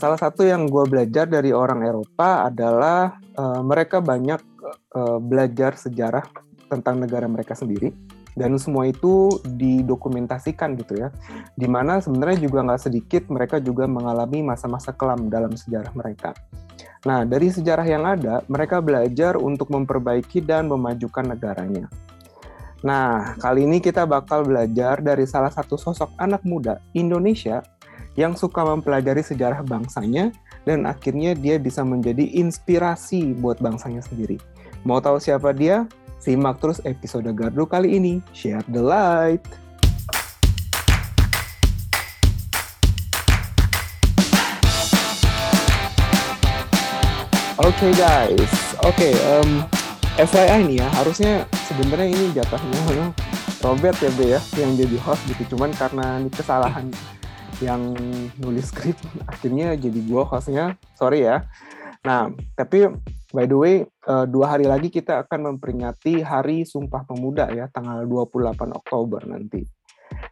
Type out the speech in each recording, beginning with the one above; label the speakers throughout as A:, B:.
A: Salah satu yang gue belajar dari orang Eropa adalah uh, mereka banyak uh, belajar sejarah tentang negara mereka sendiri dan semua itu didokumentasikan gitu ya. Di mana sebenarnya juga nggak sedikit mereka juga mengalami masa-masa kelam dalam sejarah mereka. Nah dari sejarah yang ada mereka belajar untuk memperbaiki dan memajukan negaranya. Nah, kali ini kita bakal belajar dari salah satu sosok anak muda Indonesia yang suka mempelajari sejarah bangsanya dan akhirnya dia bisa menjadi inspirasi buat bangsanya sendiri. Mau tahu siapa dia? Simak terus episode Gardu kali ini. Share the light. Oke okay, guys, oke okay, um, FYI nih ya, harusnya sebenarnya ini jatahnya Robert ya Be ya, yang jadi host gitu. Cuman karena ini kesalahan yang nulis skrip akhirnya jadi gue hostnya. Sorry ya. Nah tapi by the way uh, dua hari lagi kita akan memperingati hari Sumpah Pemuda ya tanggal 28 Oktober nanti.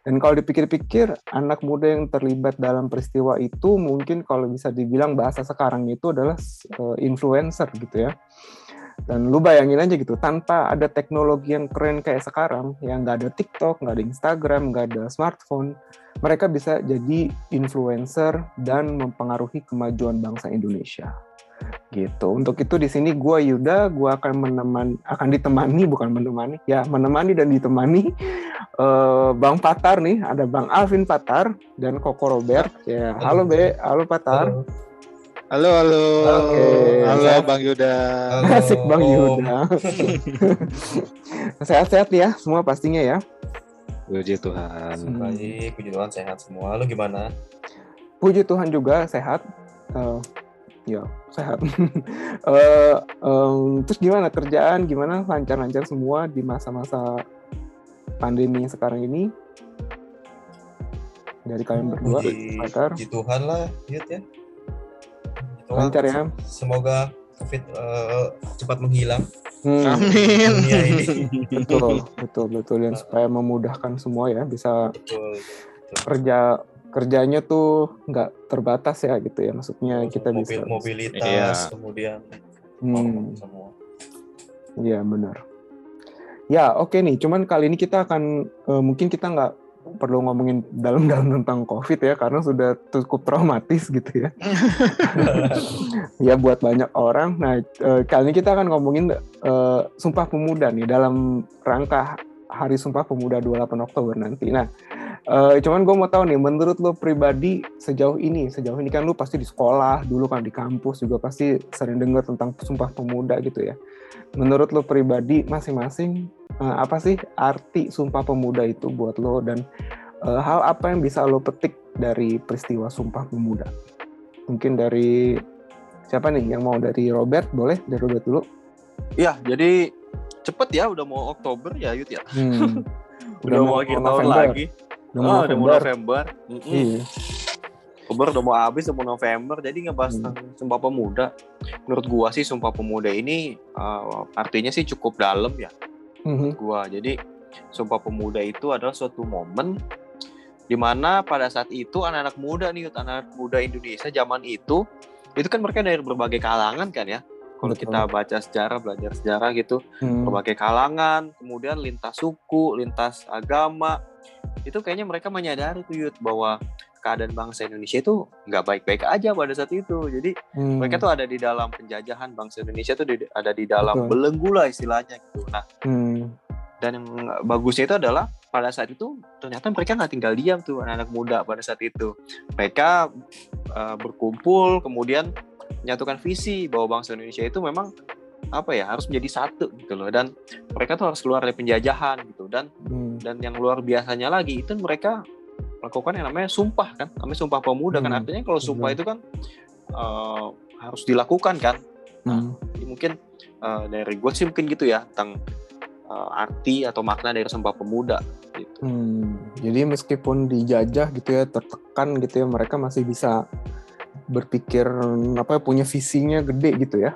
A: Dan kalau dipikir-pikir anak muda yang terlibat dalam peristiwa itu mungkin kalau bisa dibilang bahasa sekarang itu adalah uh, influencer gitu ya dan lu bayangin aja gitu, tanpa ada teknologi yang keren kayak sekarang, yang nggak ada TikTok, nggak ada Instagram, nggak ada smartphone, mereka bisa jadi influencer dan mempengaruhi kemajuan bangsa Indonesia. Gitu. Untuk itu di sini gue Yuda, gue akan menemani, akan ditemani bukan menemani, ya menemani dan ditemani uh, Bang Patar nih, ada Bang Alvin Patar dan Koko Robert. Ya, halo Be, halo Patar. Halo.
B: Halo, halo. Oke. Halo, Bang Yuda.
A: Halo. Asik Bang Yuda. Sehat-sehat ya, semua pastinya ya.
B: Puji Tuhan.
C: Hmm. Baik, puji Tuhan sehat semua. Lu gimana?
A: Puji Tuhan juga sehat. Uh, ya, sehat. uh, um, terus gimana kerjaan? Gimana lancar-lancar semua di masa-masa pandemi sekarang ini? Dari kalian berdua,
C: puji, puji Tuhan lah, Yud ya
A: lancar ya.
C: semoga covid uh, cepat menghilang.
A: Hmm. amin. Dunia ini. Betul betul betul. Yang supaya memudahkan semua ya bisa betul, betul. kerja kerjanya tuh nggak terbatas ya gitu ya. Maksudnya kita
C: Mobil,
A: bisa
C: mobilitas iya. kemudian hmm. semua.
A: Iya benar. Ya oke okay nih. Cuman kali ini kita akan uh, mungkin kita nggak perlu ngomongin dalam-dalam tentang COVID ya karena sudah cukup traumatis gitu ya. ya buat banyak orang. Nah eh, kali ini kita akan ngomongin uh, Sumpah Pemuda nih dalam rangka Hari Sumpah Pemuda 28 Oktober nanti. Nah uh, cuman gue mau tahu nih menurut lo pribadi sejauh ini sejauh ini kan lo pasti di sekolah dulu kan di kampus juga pasti sering dengar tentang Sumpah Pemuda gitu ya. Menurut lo pribadi masing-masing uh, apa sih arti Sumpah Pemuda itu buat lo dan uh, hal apa yang bisa lo petik dari peristiwa Sumpah Pemuda? Mungkin dari siapa nih yang mau dari Robert boleh dari Robert dulu?
B: Iya, jadi cepet ya udah mau Oktober ya Yud ya. Hmm.
A: udah, udah mau akhir tahun lagi.
B: Udah mau, oh, udah mau November. Mm -hmm. Iya. Oktober udah mau habis, udah mau November, jadi ngebahas hmm. tentang Sumpah Pemuda. Menurut gua sih Sumpah Pemuda ini uh, artinya sih cukup dalam ya mm-hmm. gua. Jadi Sumpah Pemuda itu adalah suatu momen di mana pada saat itu anak-anak muda nih, anak-anak muda Indonesia zaman itu itu kan mereka dari berbagai kalangan kan ya. Kalau kita baca sejarah, belajar sejarah gitu, hmm. berbagai kalangan, kemudian lintas suku, lintas agama, itu kayaknya mereka menyadari tuh Yud, bahwa keadaan bangsa Indonesia itu nggak baik-baik aja pada saat itu. Jadi hmm. mereka tuh ada di dalam penjajahan bangsa Indonesia tuh ada di dalam Betul. belenggu lah istilahnya gitu. Nah, hmm. dan yang bagusnya itu adalah pada saat itu ternyata mereka nggak tinggal diam tuh anak-anak muda pada saat itu. Mereka uh, berkumpul kemudian menyatukan visi bahwa bangsa Indonesia itu memang apa ya harus menjadi satu gitu loh dan mereka tuh harus keluar dari penjajahan gitu dan hmm. dan yang luar biasanya lagi itu mereka melakukan yang namanya sumpah kan namanya sumpah pemuda kan. hmm. kan artinya kalau sumpah hmm. itu kan uh, harus dilakukan kan nah hmm. mungkin uh, dari gue sih mungkin gitu ya tentang uh, arti atau makna dari sumpah pemuda gitu.
A: Hmm, jadi meskipun dijajah gitu ya tertekan gitu ya mereka masih bisa berpikir apa punya visinya gede gitu ya.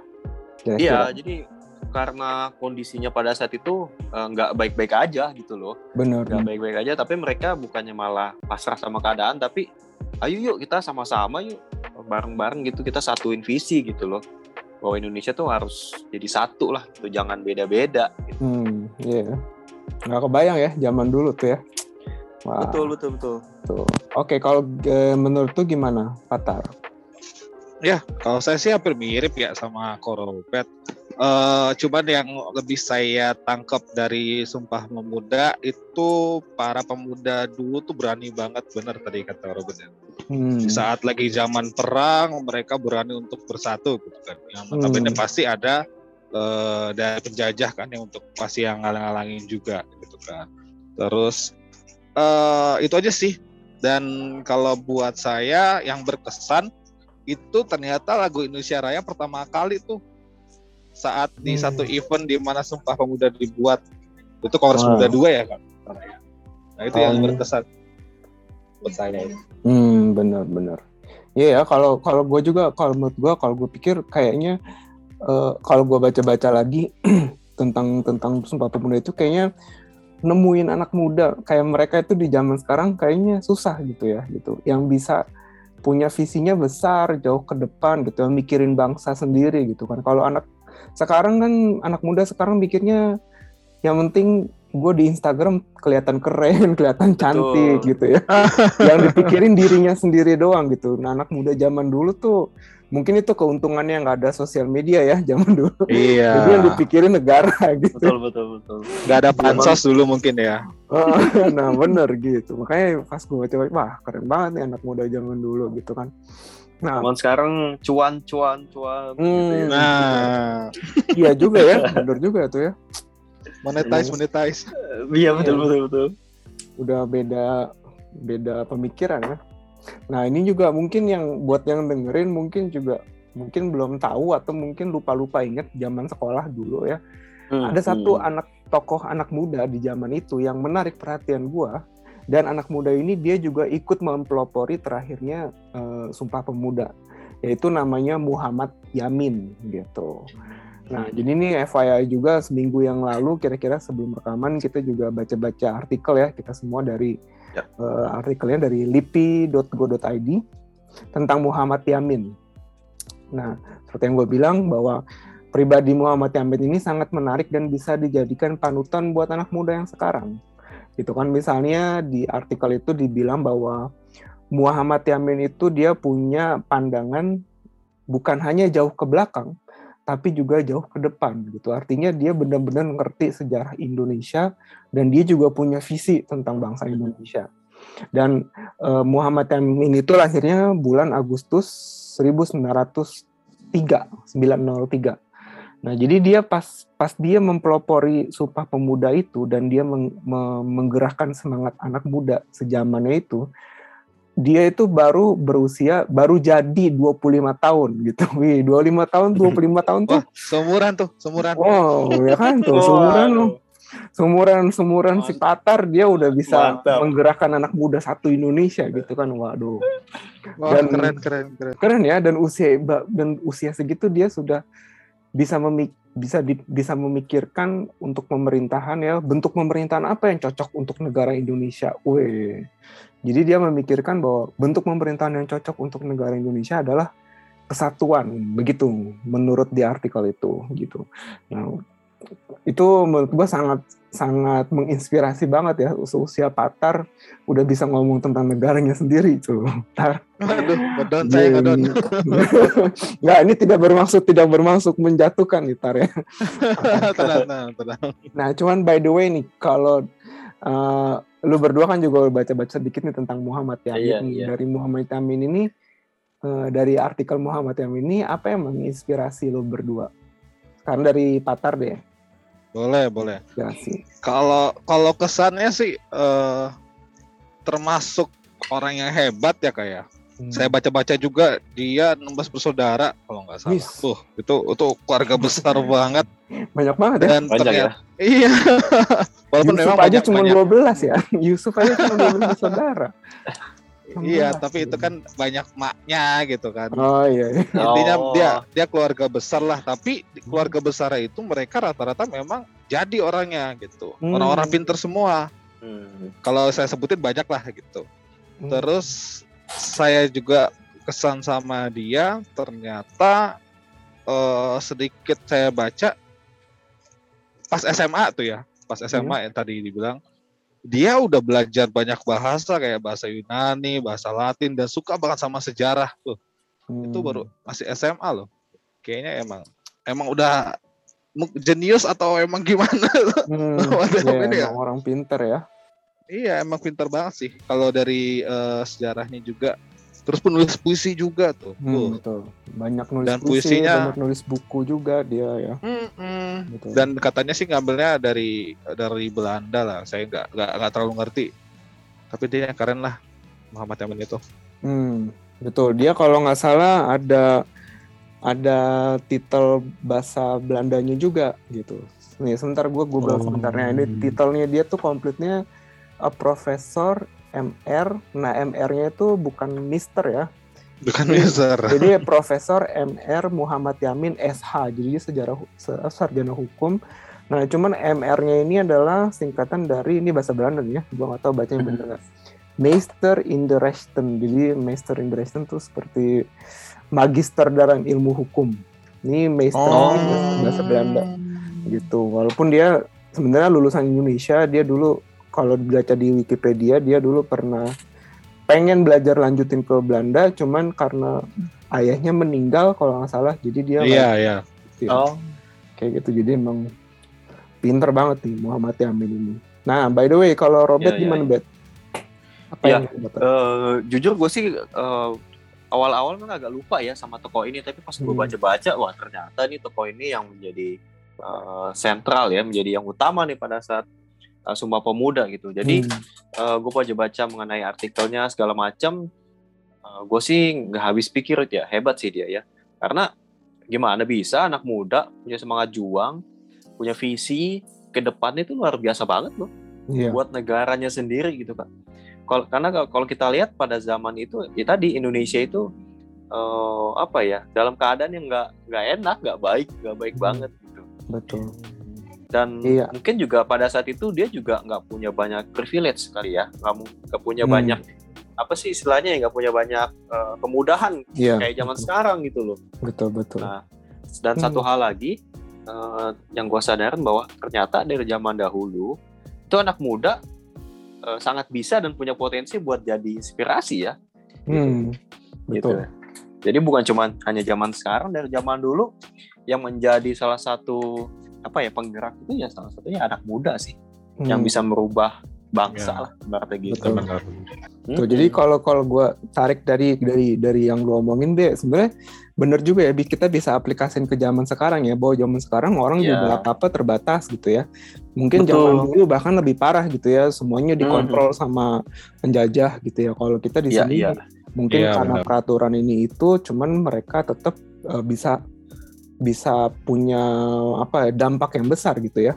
B: Iya, jadi karena kondisinya pada saat itu eh, nggak uh, baik-baik aja gitu loh.
A: Benar.
B: Nggak baik-baik aja, tapi mereka bukannya malah pasrah sama keadaan, tapi ayo yuk kita sama-sama yuk bareng-bareng gitu kita satuin visi gitu loh. Bahwa Indonesia tuh harus jadi satu lah, gitu. jangan beda-beda. Gitu.
A: Hmm, iya. Yeah. Nggak kebayang ya zaman dulu tuh ya.
B: Wah. Betul, betul, betul.
A: Tuh. Oke, kalau e, menurut tuh gimana, Patar?
D: Ya, kalau saya sih hampir mirip ya sama Koropet. Uh, cuman yang lebih saya tangkap dari Sumpah Pemuda itu para pemuda dulu tuh berani banget, benar tadi kata Robert. Ya. Hmm. Di saat lagi zaman perang, mereka berani untuk bersatu gitu kan. Yang notabene hmm. pasti ada uh, dari penjajah kan yang untuk pasti yang ngalang-ngalangin juga gitu kan. Terus uh, itu aja sih. Dan kalau buat saya yang berkesan itu ternyata lagu Indonesia Raya pertama kali tuh. Saat di hmm. satu event di mana Sumpah Pemuda dibuat. Itu Kongres wow. Muda dua ya kan nah itu oh. yang berkesan. Buat saya
A: hmm benar benar. Iya ya kalau kalau gue juga kalau menurut gue kalau gue pikir kayaknya uh, kalau gue baca-baca lagi tentang tentang Sumpah Pemuda itu kayaknya nemuin anak muda. Kayak mereka itu di zaman sekarang kayaknya susah gitu ya gitu. Yang bisa punya visinya besar jauh ke depan gitu mikirin bangsa sendiri gitu kan kalau anak sekarang kan anak muda sekarang mikirnya yang penting gue di Instagram kelihatan keren, kelihatan cantik Betul. gitu ya. yang dipikirin dirinya sendiri doang gitu. Nah anak muda zaman dulu tuh mungkin itu keuntungannya nggak ada sosial media ya zaman dulu.
D: Iya.
A: Jadi yang dipikirin negara gitu.
B: Betul betul betul.
D: Nggak ada pansos dulu mungkin ya.
A: nah bener gitu. Makanya pas gue coba, wah keren banget nih anak muda zaman dulu gitu kan.
B: Nah, Cuman sekarang cuan cuan cuan. Hmm, gitu ya.
D: Nah,
A: iya juga ya, benar juga tuh ya.
D: Monetize, monetize.
B: Iya betul betul betul.
A: Udah beda beda pemikiran ya. Nah ini juga mungkin yang buat yang dengerin mungkin juga mungkin belum tahu atau mungkin lupa-lupa inget zaman sekolah dulu ya. Hmm, Ada satu hmm. anak tokoh anak muda di zaman itu yang menarik perhatian gua dan anak muda ini dia juga ikut mempelopori terakhirnya uh, Sumpah Pemuda yaitu namanya Muhammad Yamin gitu. Nah, jadi ini FYI juga seminggu yang lalu kira-kira sebelum rekaman kita juga baca-baca artikel ya kita semua dari ya. uh, artikelnya dari lipi.go.id tentang Muhammad Yamin. Nah, seperti yang gue bilang bahwa pribadi Muhammad Yamin ini sangat menarik dan bisa dijadikan panutan buat anak muda yang sekarang Gitu kan misalnya di artikel itu dibilang bahwa Muhammad Yamin itu dia punya pandangan bukan hanya jauh ke belakang, tapi juga jauh ke depan gitu. Artinya dia benar-benar ngerti sejarah Indonesia dan dia juga punya visi tentang bangsa Indonesia. Dan uh, Muhammad Yamin itu lahirnya bulan Agustus 1903, 903. Nah, jadi dia pas pas dia mempelopori Sumpah Pemuda itu dan dia meng, me, menggerakkan semangat anak muda sejamannya itu, dia itu baru berusia baru jadi 25 tahun gitu. Wih, 25 tahun, 25 tahun tuh.
D: Wah, seumuran tuh, seumuran.
A: Wow, ya kan tuh, seumuran loh. Seumuran seumuran si Patar dia udah bisa Mantap. menggerakkan anak muda satu Indonesia gitu kan. Waduh.
D: Wah, dan keren keren keren.
A: Keren ya dan usia dan usia segitu dia sudah bisa memik bisa di, bisa memikirkan untuk pemerintahan ya bentuk pemerintahan apa yang cocok untuk negara Indonesia. Weh. Jadi dia memikirkan bahwa bentuk pemerintahan yang cocok untuk negara Indonesia adalah kesatuan begitu menurut di artikel itu gitu. Nah, itu menurut gue sangat sangat menginspirasi banget ya usia Patar udah bisa ngomong tentang negaranya sendiri itu. Tar.
D: Aduh, bedon saya ngedon.
A: Nggak, ini tidak bermaksud tidak bermaksud menjatuhkan nih Tar ya.
D: tenang, tenang, tenang.
A: Nah, cuman by the way nih kalau uh, lu berdua kan juga baca-baca sedikit nih tentang Muhammad Yamin. Iya, iya. Dari Muhammad Yamin ini uh, dari artikel Muhammad Yamin ini apa yang menginspirasi lu berdua? Karena dari Patar deh.
D: Boleh, boleh. Kalau kalau kesannya sih uh, termasuk orang yang hebat ya kayak. Ya. Hmm. Saya baca-baca juga dia 16 bersaudara kalau nggak salah. Yes. Tuh, itu itu keluarga besar banget.
A: Banyak banget
D: ya. Dan banyak ternyata, ya. Iya.
A: Walaupun Yusuf memang aja cuma banyak. 12 ya. Yusuf aja cuma 12 bersaudara.
D: Iya, tapi itu kan banyak maknya gitu kan.
A: Oh iya.
D: Intinya
B: Oh.
D: dia dia keluarga besar lah, tapi keluarga besar itu mereka rata-rata memang jadi orangnya gitu.
A: Hmm.
D: Orang-orang pinter semua.
B: Hmm.
D: Kalau saya sebutin banyak lah gitu.
A: Hmm.
D: Terus saya juga kesan sama dia ternyata eh, sedikit saya baca pas SMA tuh ya, pas SMA yang tadi dibilang dia udah belajar banyak bahasa kayak bahasa Yunani, bahasa Latin dan suka banget sama sejarah tuh. Itu
A: Hmm.
D: baru masih SMA loh. Kayaknya emang emang udah jenius atau emang gimana?
A: Hmm, iya,
D: ini ya.
A: orang pinter ya.
D: Iya emang pintar banget sih. Kalau dari eh, sejarahnya juga, terus penulis puisi juga tuh.
A: Hmm, betul. Banyak nulis
D: Dan
A: puisi,
D: puisinya-
A: banyak nulis buku juga dia ya.
D: Mm-mm.
A: Betul.
D: Dan katanya sih ngambilnya dari dari Belanda lah. Saya nggak nggak nggak terlalu ngerti. Tapi dia yang keren lah Muhammad Yamin itu.
A: Hmm, betul. Dia kalau nggak salah ada ada titel bahasa Belandanya juga gitu. Nih, sebentar gue Google
D: Oh.
A: sebentarnya. Ini titelnya dia tuh komplitnya a profesor MR. Nah, MR-nya itu bukan Mister ya.
D: Bukan Mister.
A: Jadi Profesor MR Muhammad Yamin SH. Jadi dia sejarah sarjana hukum. Nah, cuman MR-nya ini adalah singkatan dari ini bahasa Belanda ya. Gua nggak tahu bacanya bener nggak. Meester in the Rechten. Jadi Meester in the Rechten tuh seperti magister dalam ilmu hukum. Ini Meester
D: Oh.
A: bahasa Belanda gitu. Walaupun dia sebenarnya lulusan Indonesia, dia dulu kalau baca di Wikipedia dia dulu pernah pengen belajar lanjutin ke Belanda, cuman karena ayahnya meninggal kalau nggak salah, jadi dia
D: Iya iya.
A: lanjutin.
B: Oh.
A: kayak gitu. Jadi emang pinter banget nih Muhammad Yamin ini. Nah, by the way, kalau Robert
B: Iya, iya,
A: gimana,
B: iya.
A: Bet? Apa
B: Iya,
A: yang?
B: Eh, jujur gue sih eh, awal-awal kan agak lupa ya sama tokoh ini tapi pas gue
A: Hmm.
B: baca-baca wah ternyata nih tokoh ini yang menjadi eh, sentral ya menjadi yang utama nih pada saat eh, Sumpah Pemuda gitu jadi
A: Hmm.
B: gue baca-baca mengenai artikelnya segala macam gue sih nggak habis pikir ya hebat sih dia ya karena gimana bisa anak muda punya semangat juang punya visi ke depannya itu luar biasa banget loh
A: Iya.
B: buat negaranya sendiri gitu kan. Kalau karena kalau- kita lihat pada zaman itu ya tadi Indonesia itu eh, apa ya dalam keadaan yang nggak nggak enak, nggak baik, nggak baik
A: Hmm.
B: banget gitu.
A: Betul.
B: Dan
A: Iya.
B: mungkin juga pada saat itu dia juga nggak punya banyak privilege kali ya, nggak mu- nggak punya
A: Hmm.
B: banyak apa sih istilahnya ya nggak punya banyak eh, kemudahan
A: Iya.
B: kayak zaman
A: betul.
B: sekarang gitu loh.
A: Betul, betul.
B: Nah, Dan
A: Hmm.
B: satu hal lagi eh, yang gue sadarin bahwa ternyata dari zaman dahulu itu anak muda eh, sangat bisa dan punya potensi buat jadi inspirasi ya.
A: Hmm.
B: Gitu.
A: Betul.
B: Jadi bukan cuma hanya zaman sekarang, dari zaman dulu yang menjadi salah satu apa ya penggerak itu ya salah satunya anak muda sih yang
A: Hmm.
B: bisa merubah bangsa
D: Ya.
B: lah ibaratnya gitu.
A: Betul.
D: Benar.
A: Tuh, jadi kalau kalau gue tarik dari dari dari yang lu omongin deh, sebenarnya bener juga ya, kita bisa aplikasiin ke zaman sekarang ya, bahwa zaman sekarang orang
B: Iya.
A: juga apa apa terbatas gitu ya. Mungkin
B: Betul.
A: zaman dulu bahkan lebih parah gitu ya, semuanya dikontrol sama penjajah gitu ya. Kalau kita di
B: Iya,
A: sini
B: iya.
A: mungkin
D: Iya,
A: karena
D: benar.
A: peraturan ini itu, cuman mereka tetap eh, bisa bisa punya apa ya, dampak yang besar gitu ya.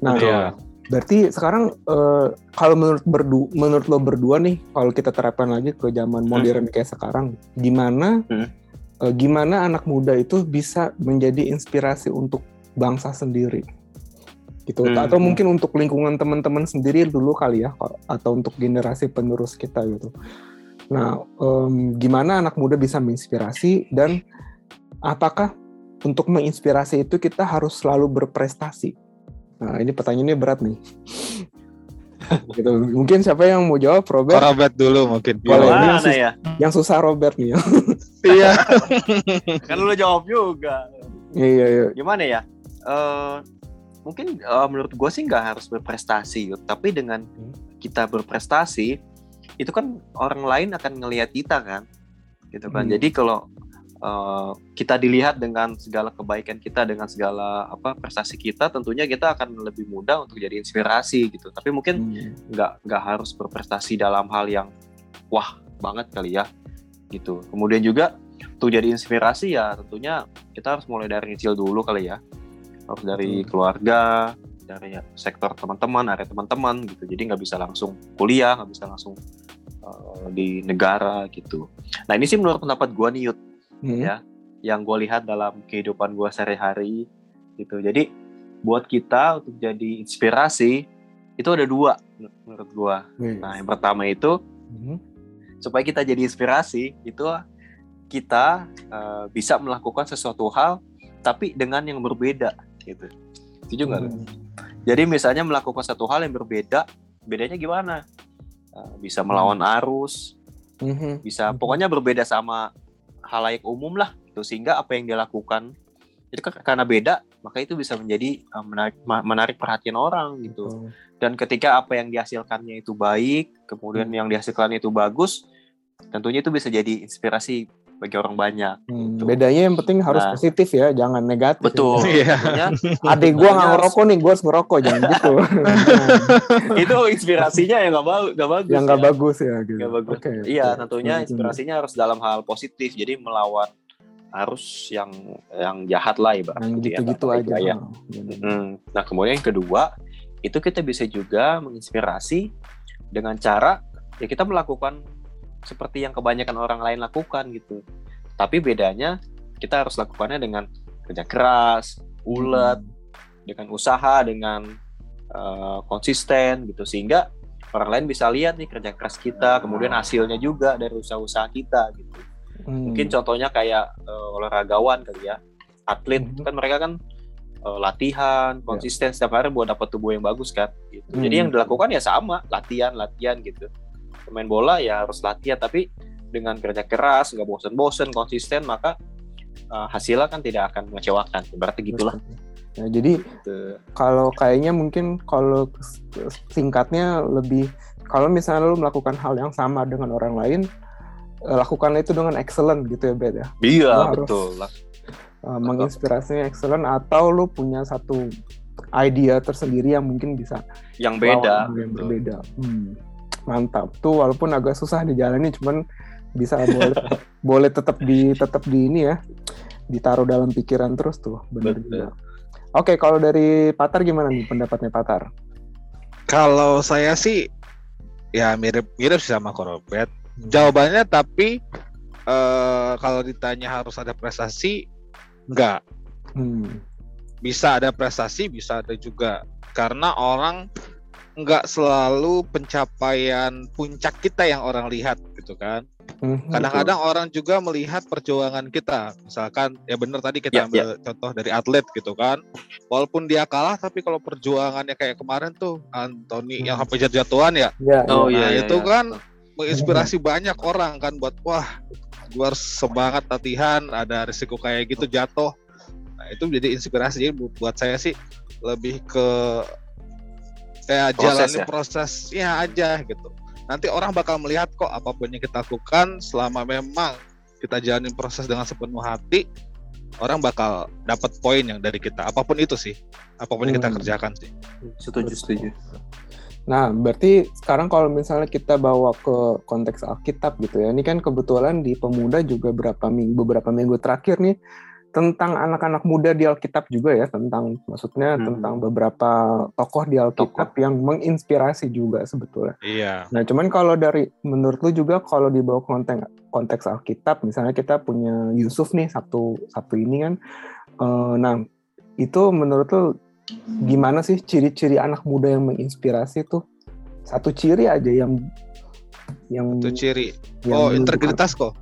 A: Nah,
D: Iya.
A: Berarti sekarang eh, kalau menurut berdu menurut lo berdua nih, kalau kita terapkan lagi ke zaman modern kayak sekarang, gimana
B: Hmm.
A: eh, gimana anak muda itu bisa menjadi inspirasi untuk bangsa sendiri, gitu?
B: Hmm.
A: Atau mungkin untuk lingkungan teman-teman sendiri dulu kali ya, atau untuk generasi penerus kita gitu. Nah, em, gimana anak muda bisa menginspirasi dan apakah untuk menginspirasi itu kita harus selalu berprestasi? Nah, ini pertanyaannya berat nih. gitu. Mungkin siapa yang mau jawab, Robert?
D: Korobet dulu mungkin.
A: Ini
B: Mana
A: sus-
B: ya?
A: Yang susah Robert nih.
D: Iya.
B: Kan lu jawab juga.
A: iya, iya.
B: gimana ya? Eh mungkin eh, menurut gue sih nggak harus berprestasi, Yud. tapi dengan kita berprestasi itu kan orang lain akan ngelihat kita kan, gitu kan.
A: Hmm.
B: Jadi kalau eh, kita dilihat dengan segala kebaikan kita, dengan segala apa prestasi kita, tentunya kita akan lebih mudah untuk jadi inspirasi gitu. Tapi mungkin
A: Hmm.
B: nggak nggak harus berprestasi dalam hal yang wah banget kali ya gitu kemudian juga tuh jadi inspirasi ya tentunya kita harus mulai dari kecil dulu kali ya harus dari
A: Betul.
B: keluarga dari sektor teman-teman area teman-teman gitu jadi nggak bisa langsung kuliah nggak bisa langsung uh, di negara gitu. Nah ini sih menurut pendapat gue nih Yud, hmm. ya, yang gue lihat dalam kehidupan gue sehari-hari gitu. Jadi buat kita untuk jadi inspirasi itu ada dua menurut gue. Hmm. Nah yang pertama itu hmm. supaya kita jadi inspirasi itu kita uh, bisa melakukan sesuatu hal tapi dengan yang berbeda gitu. Setuju nggak? Hmm. Jadi misalnya melakukan satu hal yang berbeda, bedanya gimana? Uh, bisa melawan arus, hmm. bisa hmm. pokoknya berbeda sama halayak umum lah, itu sehingga apa yang dia lakukan itu karena beda, maka itu bisa menjadi uh, menarik menarik perhatian orang gitu. Hmm. Dan ketika apa yang dihasilkannya itu baik, kemudian hmm. yang dihasilkan itu bagus, tentunya itu bisa jadi inspirasi bagi orang banyak.
A: Hmm, gitu. Bedanya yang penting harus nah, positif ya, jangan negatif.
B: Ya. Betul.
A: Ya. Adik gue nggak ngerokok nih, gue harus ngerokok, jangan gitu.
B: itu inspirasinya yang nggak bagus.
A: Yang nggak ya. bagus ya.
B: Gitu. Gak bagus. Okay, iya, okay. tentunya inspirasinya harus dalam hal positif. Jadi melawan arus yang yang jahat lah ibaratnya.
A: Yang gitu-gitu ya, aja. Ya.
B: Hmm. Nah kemudian yang kedua itu kita bisa juga menginspirasi dengan cara ya kita melakukan seperti yang kebanyakan orang lain lakukan gitu. Tapi bedanya kita harus lakukannya dengan kerja keras, ulet, hmm. dengan usaha, dengan uh, konsisten gitu sehingga orang lain bisa lihat nih kerja keras kita, kemudian hasilnya juga dari usaha-usaha kita gitu. Hmm. Mungkin contohnya kayak uh, olahragawan kali ya, atlet hmm. kan mereka kan uh, latihan ya. konsisten yeah. setiap hari buat dapat tubuh yang bagus kan. Gitu. Hmm. Jadi yang dilakukan ya sama, latihan, latihan gitu pemain bola ya harus latihan tapi dengan kerja keras nggak bosen-bosen konsisten maka uh, hasilnya kan tidak akan mengecewakan. Berarti gitulah.
A: Ya, jadi gitu. kalau kayaknya mungkin kalau singkatnya lebih kalau misalnya lo melakukan hal yang sama dengan orang lain eh, lakukanlah itu dengan excellent gitu ya Bet ya?
B: Iya betul lah.
A: uh, menginspirasinya excellent atau lo punya satu idea tersendiri yang mungkin bisa
B: yang beda
A: yang berbeda. Hmm mantap tuh walaupun agak susah dijalani cuman bisa boleh tetap, boleh tetap di tetap di ini ya ditaruh dalam pikiran terus tuh benar juga. Oke kalau dari Patar gimana nih pendapatnya Patar?
D: Kalau saya sih ya mirip mirip sama Korobet. Jawabannya tapi uh, kalau ditanya harus ada prestasi enggak. Hmm. Bisa ada prestasi, bisa ada juga karena orang nggak selalu pencapaian puncak kita yang orang lihat gitu kan. Mhm, Kadang-kadang hmm, orang juga melihat perjuangan kita. Misalkan ya benar tadi kita yeah, ambil yeah. contoh dari atlet gitu kan. Walaupun dia kalah tapi kalau perjuangannya kayak kemarin tuh Anthony hmm. yang sampai jatuh-jatuhan ya.
B: Yeah, oh iya,
D: nah, iya itu yeah. kan menginspirasi banyak orang kan buat wah gue harus semangat latihan ada risiko kayak gitu jatuh. Nah, itu jadi inspirasi jadi buat saya sih lebih ke kayak proses jalani ya? prosesnya aja gitu nanti orang bakal melihat kok apa pun yang kita lakukan selama memang kita jalanin proses dengan sepenuh hati orang bakal dapat poin yang dari kita apa pun itu sih apa pun hmm. yang kita hmm. kerjakan sih
B: setuju setuju
A: Nah, berarti sekarang kalau misalnya kita bawa ke konteks Alkitab gitu ya, ini kan kebetulan di pemuda juga berapa minggu beberapa minggu terakhir nih tentang anak-anak muda di Alkitab juga ya tentang maksudnya hmm. tentang beberapa tokoh di Alkitab tokoh. yang menginspirasi juga sebetulnya.
D: Iya.
A: Nah, cuman kalau dari menurut lu juga kalau di bawah konteks konteks Alkitab misalnya kita punya Yusuf nih satu satu ini kan uh, nah itu menurut lu gimana sih ciri-ciri anak muda yang menginspirasi tuh? Satu ciri aja yang
D: yang Satu ciri. Yang oh, integritas kok.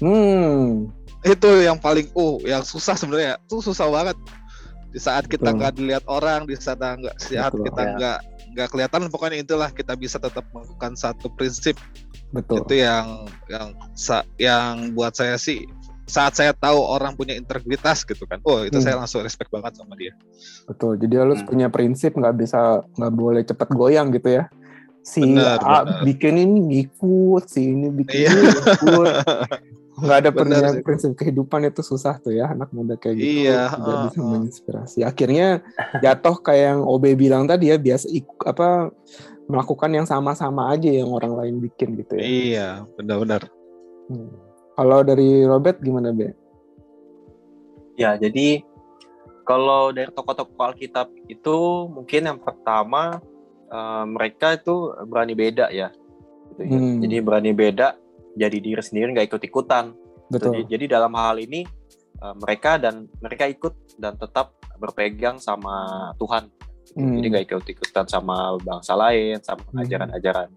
A: Hmm,
D: itu yang paling uh yang susah sebenarnya tuh susah banget di saat kita nggak dilihat orang di saat nggak Betul, kita ya. nggak ya. nggak kelihatan pokoknya itulah kita bisa tetap melakukan satu prinsip
A: Betul.
D: itu yang yang yang buat saya sih saat saya tahu orang punya integritas gitu kan oh itu hmm. saya langsung respect banget sama dia
A: betul jadi harus hmm. punya prinsip nggak bisa nggak boleh cepat goyang gitu ya si bener, A bener. bikin ini ikut si ini bikin iya. ini ikut nggak ada Bener, prinsip kehidupan itu susah tuh ya anak muda kayak gitu.
D: Iya,
A: tidak uh, bisa menginspirasi. Akhirnya jatuh kayak yang OB bilang tadi ya biasa ikut apa melakukan yang sama-sama aja yang orang lain bikin gitu ya.
D: Iya benar-benar.
A: Hmm. kalau dari Robert gimana be?
B: Ya jadi kalau dari tokoh-tokoh Alkitab itu mungkin yang pertama uh, mereka itu berani beda ya gitu ya. Hmm. Jadi berani beda, jadi diri sendiri nggak ikut ikutan. Betul. Jadi, jadi dalam hal ini uh, mereka dan mereka ikut dan tetap berpegang sama Tuhan. Hmm. Jadi nggak ikut ikutan sama bangsa lain, sama hmm. ajaran-ajaran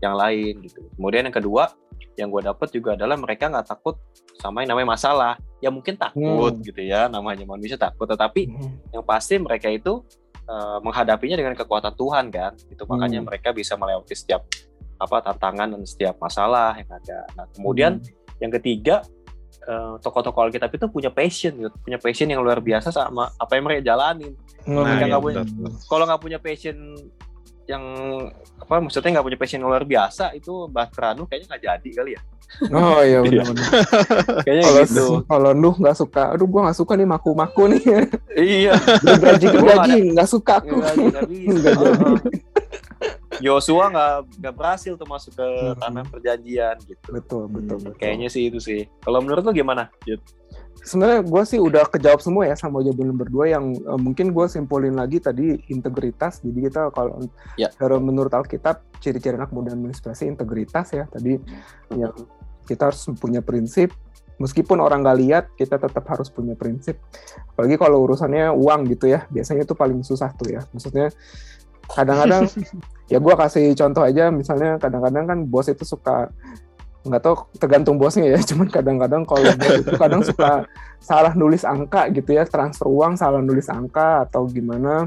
B: yang lain gitu. Kemudian yang kedua yang gue dapet juga adalah mereka nggak takut sama yang namanya masalah. Ya mungkin takut hmm. gitu ya, namanya manusia takut. Tetapi hmm. yang pasti mereka itu uh, menghadapinya dengan kekuatan Tuhan kan. Itu makanya hmm. mereka bisa melewati setiap apa tantangan dan setiap masalah yang ada. Nah kemudian hmm. yang ketiga uh, tokoh-tokoh Alkitab itu punya passion gitu, punya passion yang luar biasa sama apa yang mereka jalanin. Kalau nah, mereka iya, punya, kalau nggak punya passion yang apa maksudnya nggak punya passion luar biasa itu Batranu kayaknya nggak jadi kali ya.
A: Oh iya benar kayaknya kalau gitu. kalau Nuh nggak suka aduh gua nggak suka nih maku maku nih.
B: Iya.
A: Gaji gaji nggak suka aku. Nggak jadi
B: Yosua nggak nggak berhasil tuh masuk ke hmm. tanah perjanjian gitu
A: betul betul,
B: hmm, betul. kayaknya sih itu sih kalau menurut lo gimana Jut?
A: sebenarnya gue sih udah kejawab semua ya sama jawaban nomor dua yang uh, mungkin gue simpulin lagi tadi integritas jadi kita kalau ya. kalau menurut Alkitab ciri-ciri anak muda menginspirasi integritas ya tadi hmm. ya kita harus punya prinsip meskipun orang nggak lihat kita tetap harus punya prinsip apalagi kalau urusannya uang gitu ya biasanya itu paling susah tuh ya maksudnya kadang-kadang ya gue kasih contoh aja misalnya kadang-kadang kan bos itu suka nggak tahu tergantung bosnya ya. Cuman kadang-kadang kalau itu kadang suka salah nulis angka gitu ya transfer uang salah nulis angka atau gimana.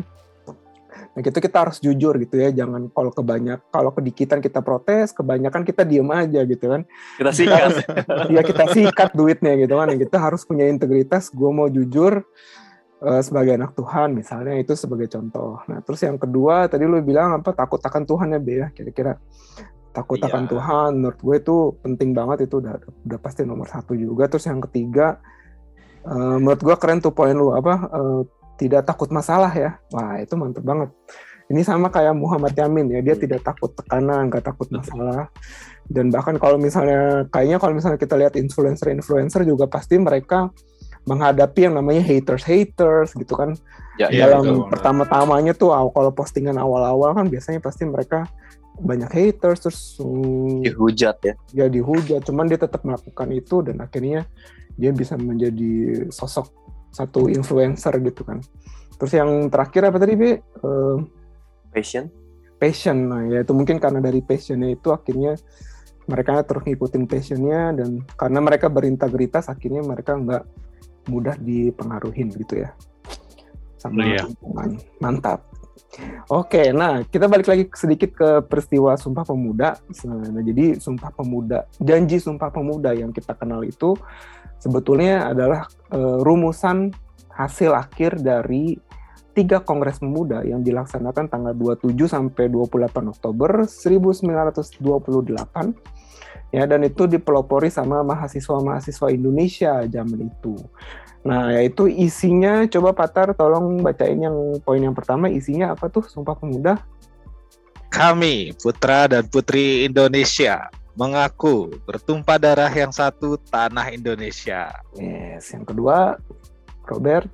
A: Nah gitu kita harus jujur gitu ya jangan kalau kebanyak kalau kedikitan kita protes kebanyakan kita diem aja gitu kan.
B: Kita sikat.
A: ya kita sikat duitnya gitu kan. Kita harus punya integritas gue mau jujur uh, sebagai anak Tuhan misalnya itu sebagai contoh. Nah terus yang kedua tadi lu bilang apa takut akan Tuhan ya be ya kira-kira. Takut iya. akan Tuhan menurut gue itu penting banget itu udah udah pasti nomor satu juga. Terus yang ketiga uh, menurut gue keren tuh poin lu apa uh, tidak takut masalah ya. Wah itu mantep banget. Ini sama kayak Muhammad Yamin ya dia hmm. tidak takut tekanan nggak takut masalah. Dan bahkan kalau misalnya kayaknya kalau misalnya kita lihat influencer-influencer juga pasti mereka menghadapi yang namanya haters haters gitu kan. Ya, dalam ya, pertama-tamanya tuh kalau postingan awal-awal kan biasanya pasti mereka banyak haters terus
B: um, dihujat ya.
A: ya dihujat. Cuman dia tetap melakukan itu dan akhirnya dia bisa menjadi sosok satu influencer gitu kan. Terus yang terakhir apa tadi bi? Uh,
B: passion.
A: passion. Nah ya itu mungkin karena dari passionnya itu akhirnya mereka terus ngikutin passionnya dan karena mereka berintegritas akhirnya mereka nggak mudah dipengaruhin gitu ya sama oh, iya. mantap Oke, nah kita balik lagi sedikit ke peristiwa Sumpah Pemuda. Nah, jadi Sumpah Pemuda, janji Sumpah Pemuda yang kita kenal itu sebetulnya adalah uh, rumusan hasil akhir dari tiga kongres pemuda yang dilaksanakan tanggal 27 sampai 28 Oktober 1928 ya dan itu dipelopori sama mahasiswa-mahasiswa Indonesia zaman itu. Nah, yaitu isinya coba Patar tolong bacain yang poin yang pertama isinya apa tuh Sumpah Pemuda?
D: Kami, putra dan putri Indonesia, mengaku bertumpah darah yang satu tanah Indonesia.
A: Yes, yang kedua Robert.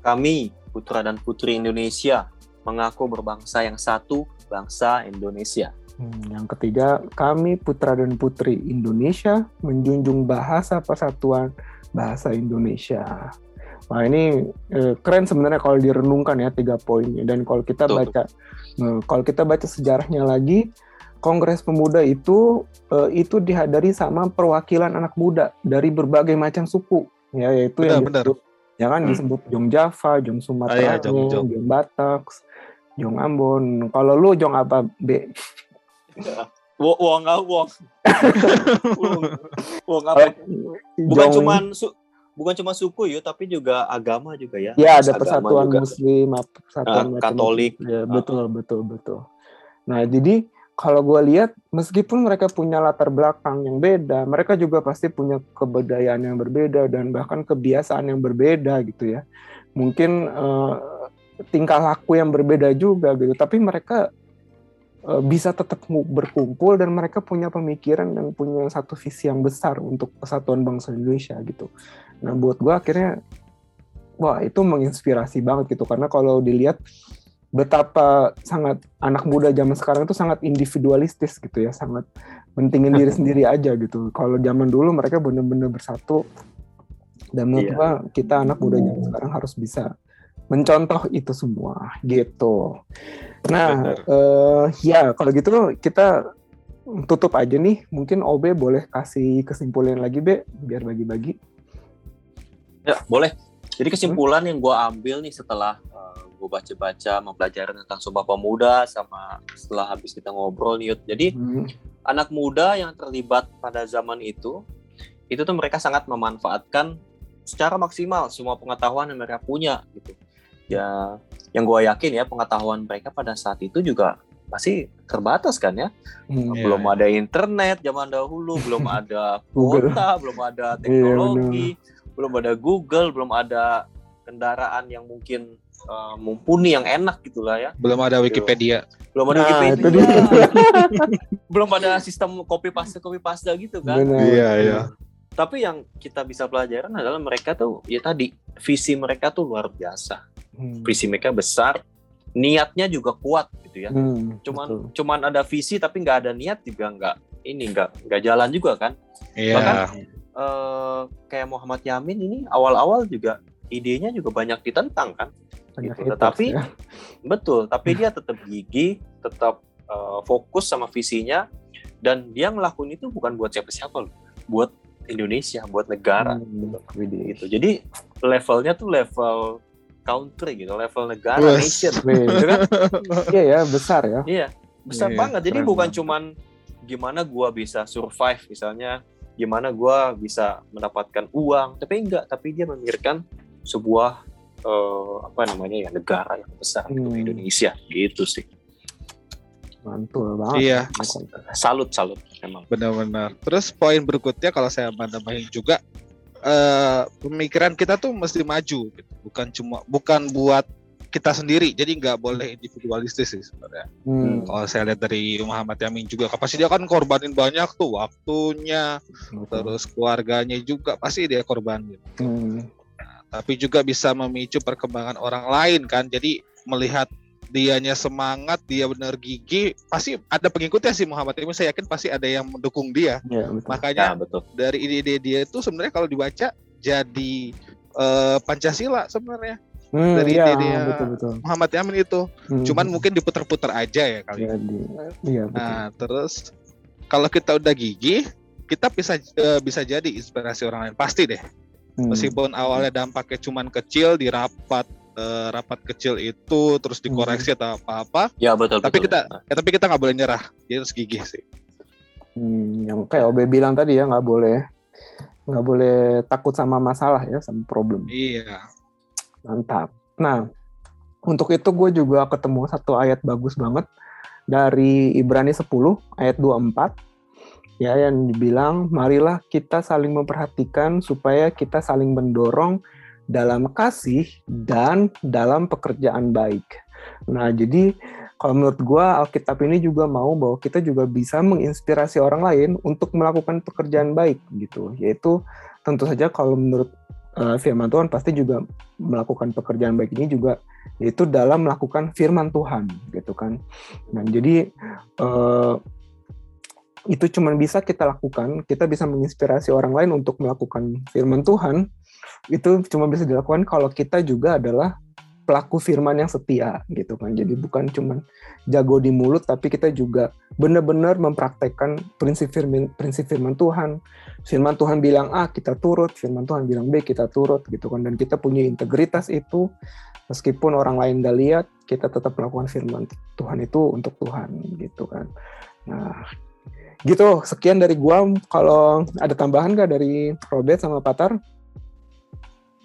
B: Kami, putra dan putri Indonesia, mengaku berbangsa yang satu, bangsa Indonesia.
A: Hmm, yang ketiga, kami putra dan putri Indonesia menjunjung bahasa persatuan bahasa Indonesia. Nah ini eh, keren sebenarnya kalau direnungkan ya tiga poinnya dan kalau kita Betul. baca eh, kalau kita baca sejarahnya lagi Kongres Pemuda itu eh, itu dihadiri sama perwakilan anak muda dari berbagai macam suku ya yaitu benar, yang benar. disebut ya kan hmm. disebut Jong Java, Jong Sumatera, ah, iya, Jong, Jong. Jong Batak, Jong Ambon. Kalau lu Jong apa B?
B: Wong nggak wong. Wong apa? Bukan cuma su bukan cuma suku ya, tapi juga agama juga ya.
A: Ya ada persatuan juga. Muslim, persatuan
B: uh, Katolik.
A: Ya, betul, uh. betul, betul. Nah jadi kalau gue lihat meskipun mereka punya latar belakang yang beda, mereka juga pasti punya kebudayaan yang berbeda dan bahkan kebiasaan yang berbeda gitu ya. Mungkin uh, tingkah laku yang berbeda juga gitu, tapi mereka Eh, bisa tetap berkumpul dan mereka punya pemikiran dan punya satu visi yang besar untuk kesatuan bangsa Indonesia gitu. Nah buat gue akhirnya wah itu menginspirasi banget gitu karena kalau dilihat betapa sangat anak muda zaman sekarang itu sangat individualistis gitu ya, sangat mentingin diri sendiri aja gitu. Kalau zaman dulu mereka benar-benar bersatu dan menurut iya. kita anak muda zaman sekarang harus bisa mencontoh itu semua gitu. Nah, uh, ya kalau gitu kita tutup aja nih. Mungkin OB boleh kasih kesimpulan lagi, Be, biar bagi-bagi.
B: Ya, boleh. Jadi kesimpulan hmm? yang gue ambil nih setelah uh, eh, gue baca-baca mempelajari tentang Sumpah Pemuda sama setelah habis kita ngobrol nih, Jadi hmm. anak muda yang terlibat pada zaman itu, itu tuh mereka sangat memanfaatkan secara maksimal semua pengetahuan yang mereka punya gitu ya yang gue yakin ya pengetahuan mereka pada saat itu juga masih terbatas kan ya? Hmm, belum iya, ada internet zaman dahulu belum ada kuota belum ada iya, teknologi iya, belum ada Google belum ada kendaraan yang mungkin uh, mumpuni yang enak gitulah ya.
D: Belum ada gitu. Wikipedia.
B: Belum ada nah, Wikipedia. belum ada sistem copy paste copy paste gitu kan?
D: Iya iya.
B: Tapi yang kita bisa pelajaran adalah mereka tuh ya tadi visi mereka tuh luar biasa hmm. visi mereka besar niatnya juga kuat gitu ya hmm, cuman betul. cuman ada visi tapi nggak ada niat juga nggak ini nggak nggak jalan juga kan
D: yeah. bahkan
B: uh, kayak Muhammad Yamin ini awal-awal juga idenya juga banyak ditentang kan banyak gitu. tetapi ya. betul tapi dia tetap gigih tetap uh, fokus sama visinya dan dia ngelakuin itu bukan buat siapa-siapa loh buat Indonesia buat negara hmm, gitu. gitu. Jadi levelnya tuh level country gitu, level negara Wes, nation gitu kan.
A: Iya ya, besar ya.
B: Iya, besar yeah, banget. Jadi bukan banget. cuman gimana gua bisa survive misalnya, gimana gua bisa mendapatkan uang, tapi enggak, tapi dia memikirkan sebuah uh, apa namanya ya negara yang besar gitu, hmm. Indonesia gitu sih
A: mantul banget.
D: Iya.
B: Salut, salut emang.
D: Benar-benar. Terus poin berikutnya kalau saya tambahin juga uh, pemikiran kita tuh mesti maju gitu. Bukan cuma bukan buat kita sendiri. Jadi nggak boleh individualistis sih sebenarnya. Hmm. Kalau saya lihat dari Muhammad Yamin juga, pasti dia kan korbanin banyak tuh waktunya, hmm. terus keluarganya juga pasti dia korbanin. Hmm. Nah, tapi juga bisa memicu perkembangan orang lain kan. Jadi melihat dianya semangat, dia benar gigi, pasti ada pengikutnya sih Muhammad Imin. Saya yakin pasti ada yang mendukung dia. Ya, betul. Makanya ya, betul. dari ide-ide dia itu sebenarnya kalau dibaca jadi uh, Pancasila sebenarnya. Hmm, dari iya, ide dia betul, betul. Muhammad Yamin itu. Hmm. Cuman mungkin diputar-putar aja ya kali. Ya, di, iya, betul. Nah, terus kalau kita udah gigi, kita bisa uh, bisa jadi inspirasi orang lain pasti deh. Hmm. Meskipun awalnya dampaknya cuman kecil di rapat uh, rapat kecil itu terus dikoreksi hmm. atau apa-apa.
B: Ya betul.
D: Tapi
B: betul.
D: kita ya, tapi kita nggak boleh nyerah. Dia harus gigih sih.
A: Hmm, yang kayak Obe bilang tadi ya nggak boleh nggak boleh takut sama masalah ya sama problem.
D: Iya.
A: Mantap. Nah untuk itu gue juga ketemu satu ayat bagus banget dari Ibrani 10 ayat 24 ya yang dibilang marilah kita saling memperhatikan supaya kita saling mendorong dalam kasih dan dalam pekerjaan baik. Nah, jadi kalau menurut gue Alkitab ini juga mau bahwa kita juga bisa menginspirasi orang lain untuk melakukan pekerjaan baik gitu. Yaitu tentu saja kalau menurut uh, firman Tuhan pasti juga melakukan pekerjaan baik ini juga yaitu dalam melakukan firman Tuhan gitu kan. Nah, jadi uh, itu cuma bisa kita lakukan, kita bisa menginspirasi orang lain untuk melakukan firman Tuhan itu cuma bisa dilakukan kalau kita juga adalah pelaku firman yang setia gitu kan. Jadi bukan cuma jago di mulut tapi kita juga benar-benar mempraktekkan prinsip firman prinsip firman Tuhan. Firman Tuhan bilang A, kita turut, firman Tuhan bilang B, kita turut gitu kan dan kita punya integritas itu meskipun orang lain gak lihat, kita tetap melakukan firman Tuhan itu untuk Tuhan gitu kan. Nah, gitu sekian dari gua kalau ada tambahan gak dari Robert sama Patar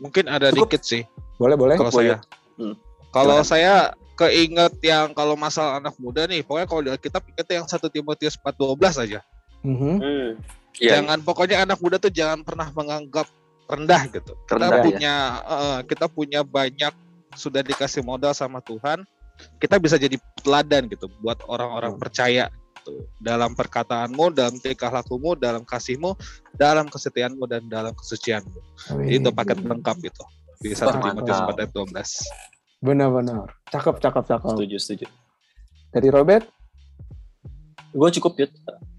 D: Mungkin ada Cukup. dikit sih.
A: Boleh boleh.
D: Kalau saya, hmm. kalau saya keinget yang kalau masalah anak muda nih, pokoknya kalau kita ingat yang satu Timotius 4:12 aja. Mm-hmm. Hmm. Yeah, jangan yeah. pokoknya anak muda tuh jangan pernah menganggap rendah gitu. Rendah, kita punya ya. uh, kita punya banyak sudah dikasih modal sama Tuhan. Kita bisa jadi teladan gitu buat orang-orang hmm. percaya Dalam perkataanmu, dalam tingkah lakumu, dalam kasihmu, dalam kesetiaanmu dan dalam kesucianmu. Amin. Itu paket lengkap itu. Di 1 Timotius 4 ayat 12.
A: Benar-benar. Cakep, cakep, cakep.
B: Setuju, setuju.
A: Dari Robert?
B: Gue cukup, Yud.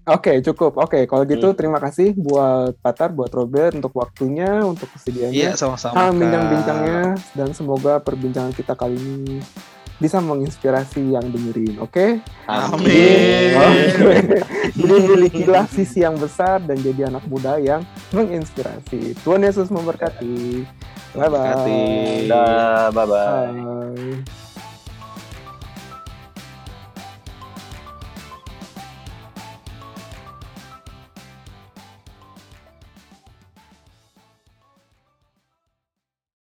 A: Oke, cukup. Oke, kalau gitu hmm. terima kasih buat Patar, buat Robert untuk waktunya, untuk kesediaannya.
D: Iya, sama-sama.
A: bincang-bincangnya dan semoga perbincangan kita kali ini bisa menginspirasi yang dengerin, oke? Okay?
D: Amin.
A: Okay. jadi milikilah sisi yang besar dan jadi anak muda yang menginspirasi. Tuhan Yesus memberkati. Bye bye.
B: Bye bye. bye.